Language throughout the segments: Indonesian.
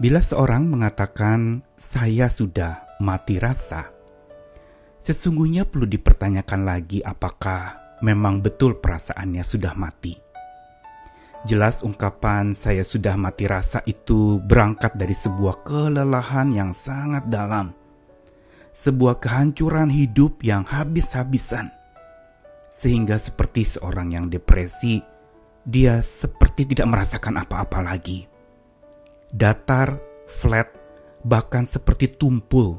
Bila seorang mengatakan, "Saya sudah mati rasa," sesungguhnya perlu dipertanyakan lagi apakah memang betul perasaannya sudah mati. Jelas, ungkapan "saya sudah mati rasa" itu berangkat dari sebuah kelelahan yang sangat dalam, sebuah kehancuran hidup yang habis-habisan, sehingga seperti seorang yang depresi, dia seperti tidak merasakan apa-apa lagi. Datar, flat, bahkan seperti tumpul,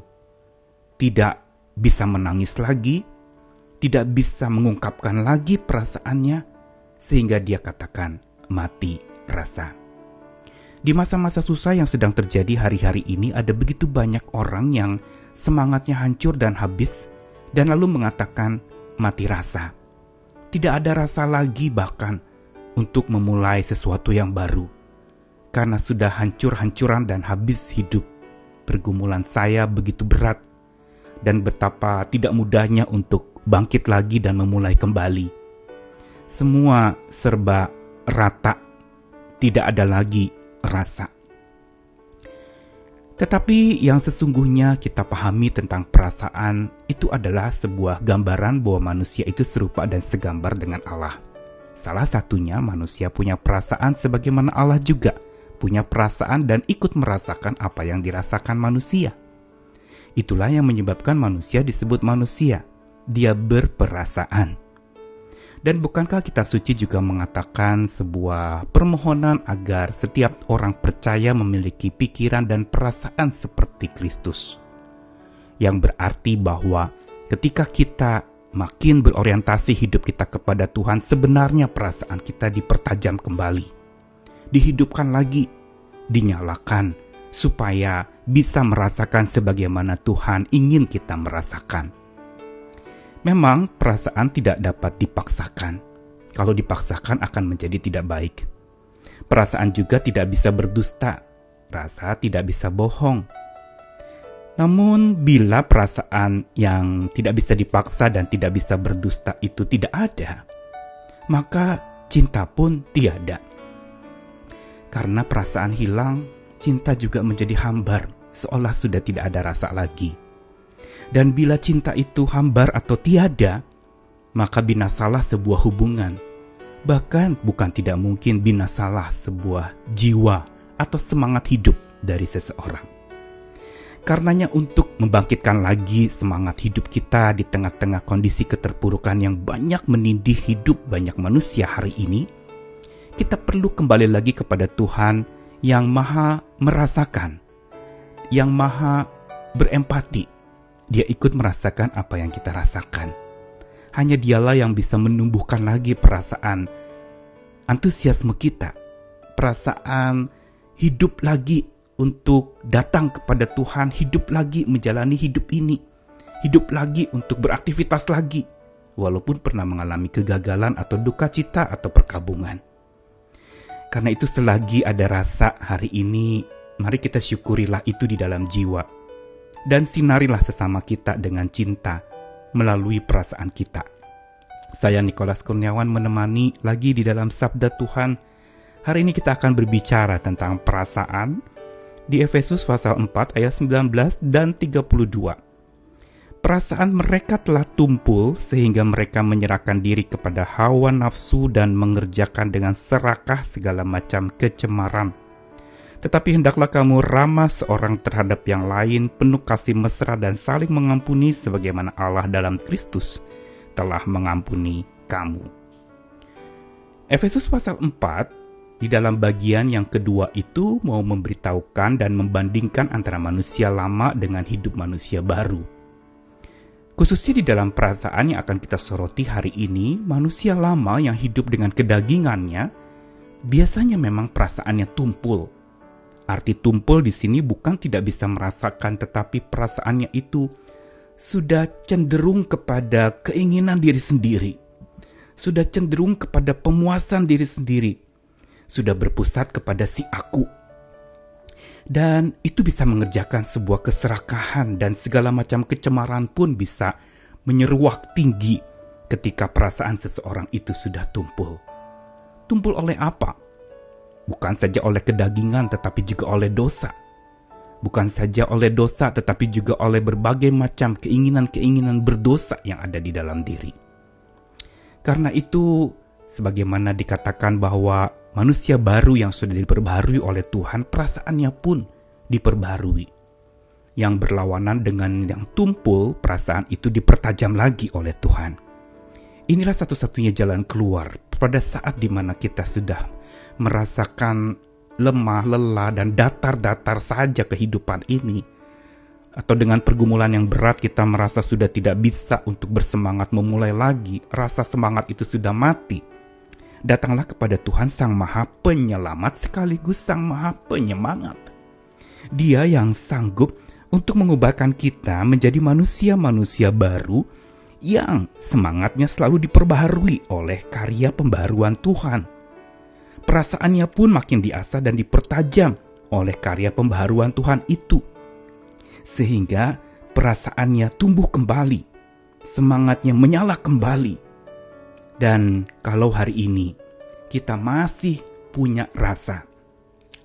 tidak bisa menangis lagi, tidak bisa mengungkapkan lagi perasaannya, sehingga dia katakan, mati rasa. Di masa-masa susah yang sedang terjadi hari-hari ini, ada begitu banyak orang yang semangatnya hancur dan habis, dan lalu mengatakan mati rasa. Tidak ada rasa lagi, bahkan untuk memulai sesuatu yang baru, karena sudah hancur-hancuran dan habis hidup. Pergumulan saya begitu berat, dan betapa tidak mudahnya untuk bangkit lagi dan memulai kembali. Semua serba rata, tidak ada lagi rasa. Tetapi yang sesungguhnya kita pahami tentang perasaan itu adalah sebuah gambaran bahwa manusia itu serupa dan segambar dengan Allah. Salah satunya manusia punya perasaan sebagaimana Allah juga punya perasaan dan ikut merasakan apa yang dirasakan manusia. Itulah yang menyebabkan manusia disebut manusia. Dia berperasaan. Dan bukankah kitab suci juga mengatakan sebuah permohonan agar setiap orang percaya memiliki pikiran dan perasaan seperti Kristus? Yang berarti bahwa ketika kita makin berorientasi hidup kita kepada Tuhan, sebenarnya perasaan kita dipertajam kembali, dihidupkan lagi, dinyalakan, supaya bisa merasakan sebagaimana Tuhan ingin kita merasakan. Memang perasaan tidak dapat dipaksakan. Kalau dipaksakan akan menjadi tidak baik. Perasaan juga tidak bisa berdusta. Rasa tidak bisa bohong. Namun bila perasaan yang tidak bisa dipaksa dan tidak bisa berdusta itu tidak ada, maka cinta pun tiada. Karena perasaan hilang, cinta juga menjadi hambar, seolah sudah tidak ada rasa lagi. Dan bila cinta itu hambar atau tiada, maka binasalah sebuah hubungan. Bahkan bukan tidak mungkin binasalah sebuah jiwa atau semangat hidup dari seseorang. Karenanya untuk membangkitkan lagi semangat hidup kita di tengah-tengah kondisi keterpurukan yang banyak menindih hidup banyak manusia hari ini, kita perlu kembali lagi kepada Tuhan yang maha merasakan, yang maha berempati, dia ikut merasakan apa yang kita rasakan. Hanya dialah yang bisa menumbuhkan lagi perasaan antusiasme kita, perasaan hidup lagi untuk datang kepada Tuhan, hidup lagi menjalani hidup ini, hidup lagi untuk beraktivitas lagi, walaupun pernah mengalami kegagalan atau duka cita atau perkabungan. Karena itu selagi ada rasa hari ini, mari kita syukurilah itu di dalam jiwa dan sinarilah sesama kita dengan cinta melalui perasaan kita. Saya Nikolas Kurniawan menemani lagi di dalam Sabda Tuhan. Hari ini kita akan berbicara tentang perasaan di Efesus pasal 4 ayat 19 dan 32. Perasaan mereka telah tumpul sehingga mereka menyerahkan diri kepada hawa nafsu dan mengerjakan dengan serakah segala macam kecemaran tetapi hendaklah kamu ramah seorang terhadap yang lain, penuh kasih mesra dan saling mengampuni sebagaimana Allah dalam Kristus telah mengampuni kamu. Efesus pasal 4 di dalam bagian yang kedua itu mau memberitahukan dan membandingkan antara manusia lama dengan hidup manusia baru. Khususnya di dalam perasaan yang akan kita soroti hari ini, manusia lama yang hidup dengan kedagingannya biasanya memang perasaannya tumpul, Arti tumpul di sini bukan tidak bisa merasakan, tetapi perasaannya itu sudah cenderung kepada keinginan diri sendiri, sudah cenderung kepada pemuasan diri sendiri, sudah berpusat kepada si aku. Dan itu bisa mengerjakan sebuah keserakahan dan segala macam kecemaran pun bisa menyeruak tinggi ketika perasaan seseorang itu sudah tumpul. Tumpul oleh apa? bukan saja oleh kedagingan tetapi juga oleh dosa, bukan saja oleh dosa, tetapi juga oleh berbagai macam keinginan-keinginan berdosa yang ada di dalam diri. Karena itu, sebagaimana dikatakan bahwa manusia baru yang sudah diperbaharui oleh Tuhan, perasaannya pun diperbaharui. Yang berlawanan dengan yang tumpul, perasaan itu dipertajam lagi oleh Tuhan. Inilah satu-satunya jalan keluar pada saat di mana kita sudah merasakan lemah, lelah, dan datar-datar saja kehidupan ini, atau dengan pergumulan yang berat kita merasa sudah tidak bisa untuk bersemangat memulai lagi, rasa semangat itu sudah mati. Datanglah kepada Tuhan Sang Maha Penyelamat sekaligus Sang Maha Penyemangat. Dia yang sanggup untuk mengubahkan kita menjadi manusia-manusia baru yang semangatnya selalu diperbaharui oleh karya pembaruan Tuhan perasaannya pun makin diasah dan dipertajam oleh karya pembaharuan Tuhan itu. Sehingga perasaannya tumbuh kembali, semangatnya menyala kembali. Dan kalau hari ini kita masih punya rasa,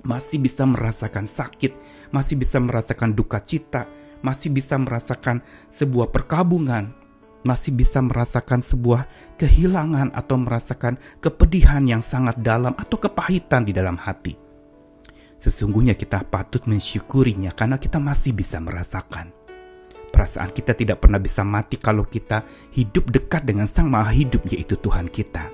masih bisa merasakan sakit, masih bisa merasakan duka cita, masih bisa merasakan sebuah perkabungan, masih bisa merasakan sebuah kehilangan atau merasakan kepedihan yang sangat dalam atau kepahitan di dalam hati. Sesungguhnya kita patut mensyukurinya karena kita masih bisa merasakan. Perasaan kita tidak pernah bisa mati kalau kita hidup dekat dengan Sang Maha Hidup yaitu Tuhan kita.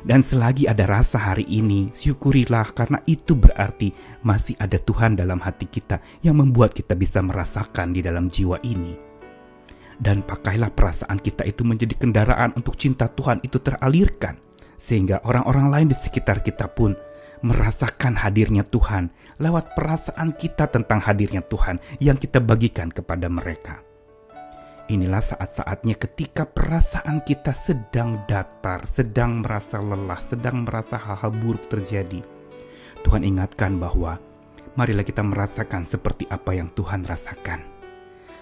Dan selagi ada rasa hari ini, syukurilah karena itu berarti masih ada Tuhan dalam hati kita yang membuat kita bisa merasakan di dalam jiwa ini dan pakailah perasaan kita itu menjadi kendaraan untuk cinta Tuhan itu teralirkan, sehingga orang-orang lain di sekitar kita pun merasakan hadirnya Tuhan lewat perasaan kita tentang hadirnya Tuhan yang kita bagikan kepada mereka. Inilah saat-saatnya ketika perasaan kita sedang datar, sedang merasa lelah, sedang merasa hal-hal buruk terjadi. Tuhan ingatkan bahwa marilah kita merasakan seperti apa yang Tuhan rasakan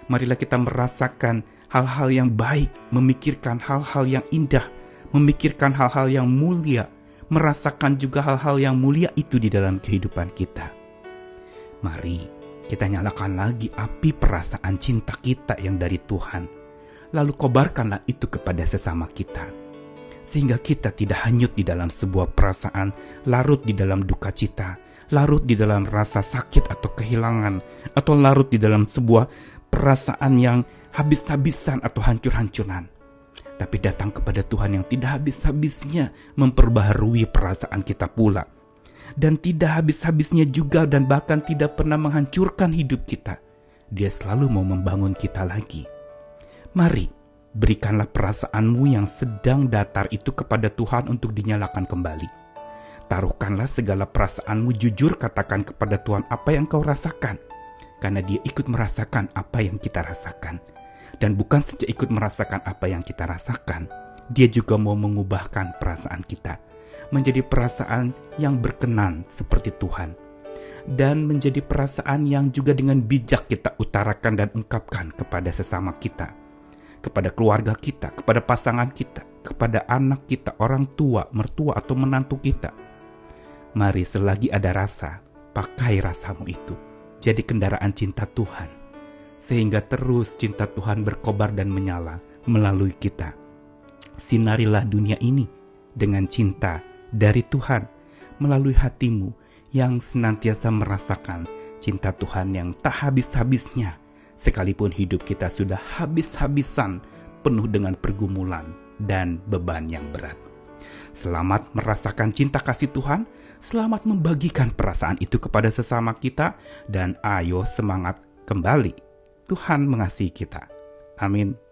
marilah kita merasakan hal-hal yang baik, memikirkan hal-hal yang indah, memikirkan hal-hal yang mulia, merasakan juga hal-hal yang mulia itu di dalam kehidupan kita. Mari kita nyalakan lagi api perasaan cinta kita yang dari Tuhan, lalu kobarkanlah itu kepada sesama kita. Sehingga kita tidak hanyut di dalam sebuah perasaan, larut di dalam duka cita, larut di dalam rasa sakit atau kehilangan, atau larut di dalam sebuah perasaan yang habis-habisan atau hancur-hancuran. Tapi datang kepada Tuhan yang tidak habis-habisnya memperbaharui perasaan kita pula. Dan tidak habis-habisnya juga dan bahkan tidak pernah menghancurkan hidup kita. Dia selalu mau membangun kita lagi. Mari, berikanlah perasaanmu yang sedang datar itu kepada Tuhan untuk dinyalakan kembali. Taruhkanlah segala perasaanmu jujur katakan kepada Tuhan apa yang kau rasakan karena dia ikut merasakan apa yang kita rasakan. Dan bukan saja ikut merasakan apa yang kita rasakan, dia juga mau mengubahkan perasaan kita menjadi perasaan yang berkenan seperti Tuhan. Dan menjadi perasaan yang juga dengan bijak kita utarakan dan ungkapkan kepada sesama kita. Kepada keluarga kita, kepada pasangan kita, kepada anak kita, orang tua, mertua, atau menantu kita. Mari selagi ada rasa, pakai rasamu itu jadi kendaraan cinta Tuhan, sehingga terus cinta Tuhan berkobar dan menyala melalui kita. Sinarilah dunia ini dengan cinta dari Tuhan melalui hatimu yang senantiasa merasakan cinta Tuhan yang tak habis-habisnya, sekalipun hidup kita sudah habis-habisan penuh dengan pergumulan dan beban yang berat. Selamat merasakan cinta kasih Tuhan Selamat membagikan perasaan itu kepada sesama kita dan ayo semangat kembali. Tuhan mengasihi kita. Amin.